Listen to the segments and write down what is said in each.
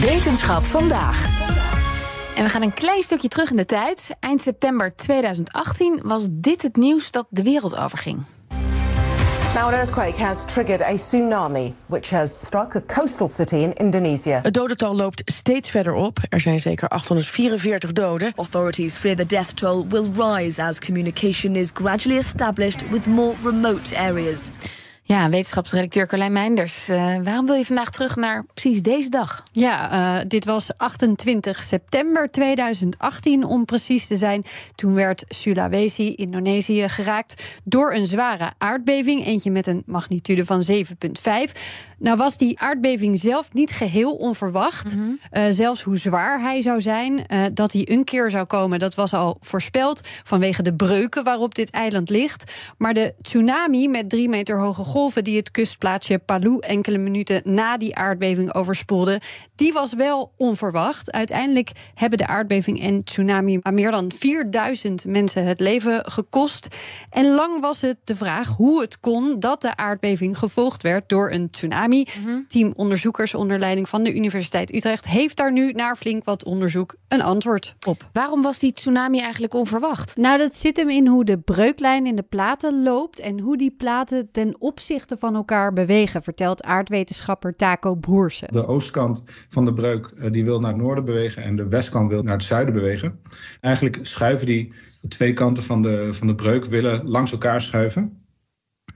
Wetenschap vandaag. En we gaan een klein stukje terug in de tijd. Eind september 2018 was dit het nieuws dat de wereld overging. Now, an earthquake has triggered a tsunami, which has struck a coastal city in Indonesia. Het dodental loopt steeds verder op. Er zijn zeker 844 doden. Authorities fear the death toll will rise as communication is gradually established with more remote areas. Ja, wetenschapsredacteur Carlijn Meinders. Uh, waarom wil je vandaag terug naar precies deze dag? Ja, uh, dit was 28 september 2018 om precies te zijn. Toen werd Sulawesi, Indonesië, geraakt door een zware aardbeving. Eentje met een magnitude van 7,5. Nou was die aardbeving zelf niet geheel onverwacht. Mm -hmm. uh, zelfs hoe zwaar hij zou zijn, dat hij een keer zou komen... dat was al voorspeld vanwege de breuken waarop dit eiland ligt. Maar de tsunami met drie meter hoge golven die het kustplaatsje Palu enkele minuten na die aardbeving overspoelde, die was wel onverwacht. Uiteindelijk hebben de aardbeving en tsunami aan meer dan 4000 mensen het leven gekost. En lang was het de vraag hoe het kon dat de aardbeving gevolgd werd door een tsunami. Mm -hmm. Team onderzoekers onder leiding van de Universiteit Utrecht heeft daar nu na flink wat onderzoek een antwoord op. Waarom was die tsunami eigenlijk onverwacht? Nou, dat zit hem in hoe de breuklijn in de platen loopt en hoe die platen ten opzichte van elkaar bewegen, vertelt aardwetenschapper Taco Broersen. De oostkant van de breuk die wil naar het noorden bewegen en de westkant wil naar het zuiden bewegen. Eigenlijk schuiven die de twee kanten van de, van de breuk willen langs elkaar schuiven.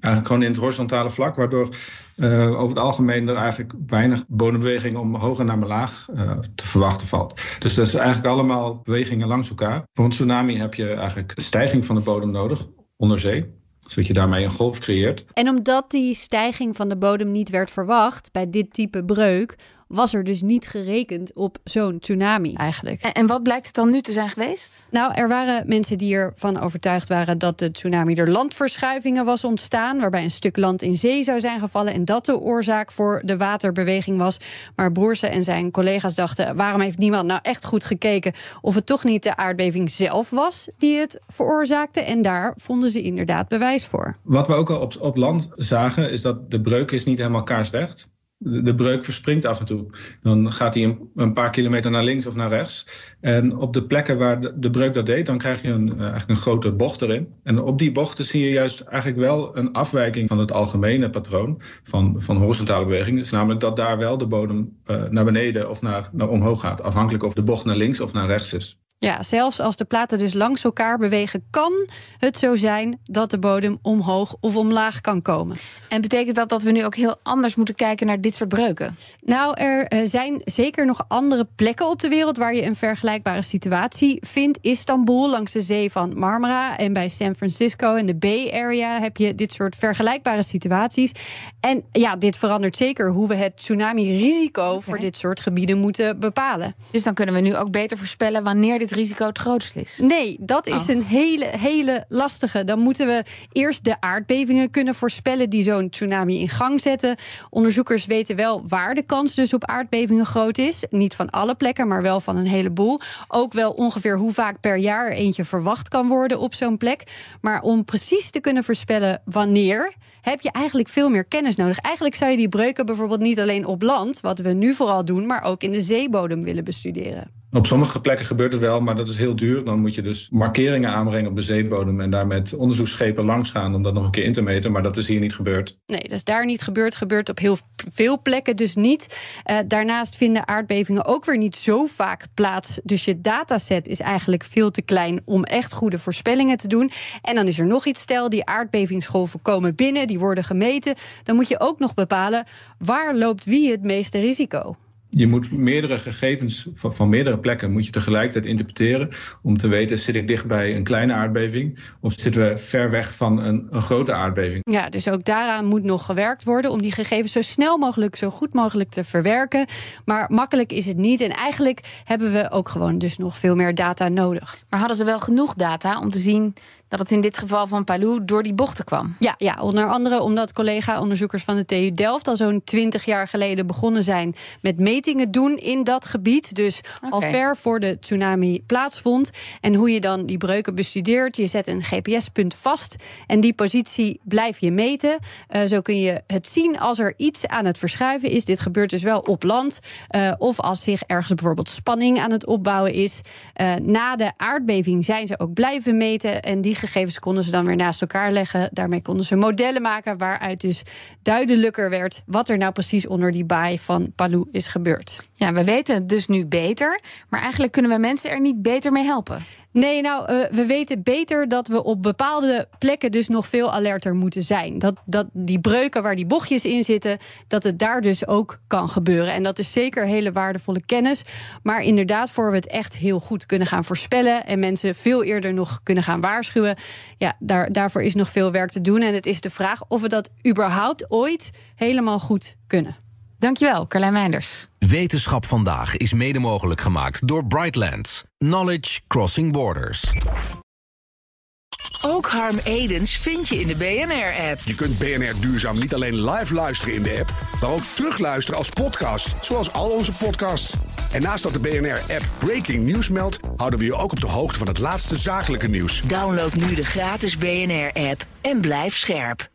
Eigenlijk gewoon in het horizontale vlak, waardoor uh, over het algemeen er eigenlijk weinig bodembeweging omhoog en naar laag uh, te verwachten valt. Dus dat is eigenlijk allemaal bewegingen langs elkaar. Voor een tsunami heb je eigenlijk stijging van de bodem nodig onder zee zodat je daarmee een golf creëert. En omdat die stijging van de bodem niet werd verwacht bij dit type breuk, was er dus niet gerekend op zo'n tsunami eigenlijk. En, en, wat blijkt het dan nu te zijn geweest? Nou, er waren mensen die ervan overtuigd waren dat de tsunami door landverschuivingen was ontstaan, waarbij een stuk land in zee zou zijn gevallen en dat de oorzaak voor de waterbeweging was. Maar Boerse en zijn collega's dachten: waarom heeft niemand nou echt goed gekeken of het toch niet de aardbeving zelf was die het veroorzaakte? En daar vonden ze inderdaad bewijs voor. Wat we ook al op, op land zagen, is dat de breuk is niet helemaal kaarsrecht de breuk verspringt af en toe. Dan gaat hij een, een, paar kilometer naar links of naar rechts. En op de plekken waar de, breuk dat deed, dan krijg je een, eigenlijk een grote bocht erin. En op die bochten zie je juist eigenlijk wel een afwijking van het algemene patroon van, van horizontale beweging. Dus namelijk dat daar wel de bodem uh, naar beneden of naar, naar omhoog gaat. Afhankelijk of de bocht naar links of naar rechts is. Ja, zelfs als de platen dus langs elkaar bewegen, kan het zo zijn dat de bodem omhoog of omlaag kan komen. En betekent dat dat we nu ook heel anders moeten kijken naar dit soort breuken? Nou, er zijn zeker nog andere plekken op de wereld waar je een vergelijkbare situatie vindt. Istanbul langs de zee van Marmara en bij San Francisco in de Bay Area heb je dit soort vergelijkbare situaties. En ja, dit verandert zeker hoe we het tsunami-risico okay. voor dit soort gebieden moeten bepalen. Dus dan kunnen we nu ook beter voorspellen wanneer dit risico het grootst is? Nee, dat is oh. een hele, hele lastige. Dan moeten we eerst de aardbevingen kunnen voorspellen die zo'n tsunami in gang zetten. Onderzoekers weten wel waar de kans dus op aardbevingen groot is. Niet van alle plekken, maar wel van een heleboel. Ook wel ongeveer hoe vaak per jaar eentje verwacht kan worden op zo'n plek. Maar om precies te kunnen voorspellen wanneer heb je eigenlijk veel meer kennis nodig. Eigenlijk zou je die breuken bijvoorbeeld niet alleen op land, wat we nu vooral doen, maar ook in de zeebodem willen bestuderen. Op sommige plekken gebeurt het wel, maar dat is heel duur. Dan moet je dus markeringen aanbrengen op de zeebodem en daar met onderzoeksschepen langs gaan om dat nog een keer in te meten. Maar dat is hier niet gebeurd. Nee, dat is daar niet gebeurd. Gebeurt op heel veel plekken dus niet. Uh, daarnaast vinden aardbevingen ook weer niet zo vaak plaats. Dus je dataset is eigenlijk veel te klein om echt goede voorspellingen te doen. En dan is er nog iets. Stel, die aardbevingsgolven komen binnen, die worden gemeten. Dan moet je ook nog bepalen waar loopt wie het meeste risico. Je moet meerdere gegevens van, van, meerdere plekken moet je tegelijkertijd interpreteren om te weten, zit ik dicht bij een kleine aardbeving of zitten we ver weg van een, een grote aardbeving? Ja, dus ook daaraan moet nog gewerkt worden om die gegevens zo snel mogelijk, zo goed mogelijk te verwerken. Maar makkelijk is het niet. En eigenlijk hebben we ook gewoon dus nog veel meer data nodig. Maar hadden ze wel genoeg data om te zien dat het in dit geval van Palou door die bochten kwam. Ja, ja onder andere omdat collega-onderzoekers van de TU Delft al zo'n 20 jaar geleden begonnen zijn met metingen doen in dat gebied. Dus al ver voor de tsunami plaatsvond. En hoe je dan die breuken bestudeert. Je zet een GPS-punt vast en die positie blijf je meten. Uh, zo kun je het zien als er iets aan het verschuiven is. Dit gebeurt dus wel op land. Uh, of als zich ergens bijvoorbeeld spanning aan het opbouwen is. Uh, na de aardbeving zijn ze ook blijven meten. En die gegevens konden ze dan weer naast elkaar leggen. Daarmee konden ze modellen maken waaruit dus duidelijker werd wat er nou precies onder die baai van Palu is gebeurd. Ja, we weten het dus nu beter, maar eigenlijk kunnen we mensen er niet beter mee helpen. Nee, nou, uh, we weten beter dat we op bepaalde plekken dus nog veel alerter moeten zijn. Dat, dat die breuken waar die bochtjes in zitten, dat het daar dus ook kan gebeuren. En dat is zeker hele waardevolle kennis. Maar inderdaad, voor we het echt heel goed kunnen gaan voorspellen en mensen veel eerder nog kunnen gaan waarschuwen, ja, daar, daarvoor is nog veel werk te doen. En het is de vraag of we dat überhaupt ooit helemaal goed kunnen. Dankjewel, Carlijn Meinders. Wetenschap vandaag is mede mogelijk gemaakt door Brightlands. Knowledge Crossing Borders. Ook Harm Edens vind je in de BNR-app. Je kunt BNR Duurzaam niet alleen live luisteren in de app, maar ook terugluisteren als podcast, zoals al onze podcasts. En naast dat de BNR-app Breaking News meldt, houden we je ook op de hoogte van het laatste zakelijke nieuws. Download nu de gratis BNR-app en blijf scherp.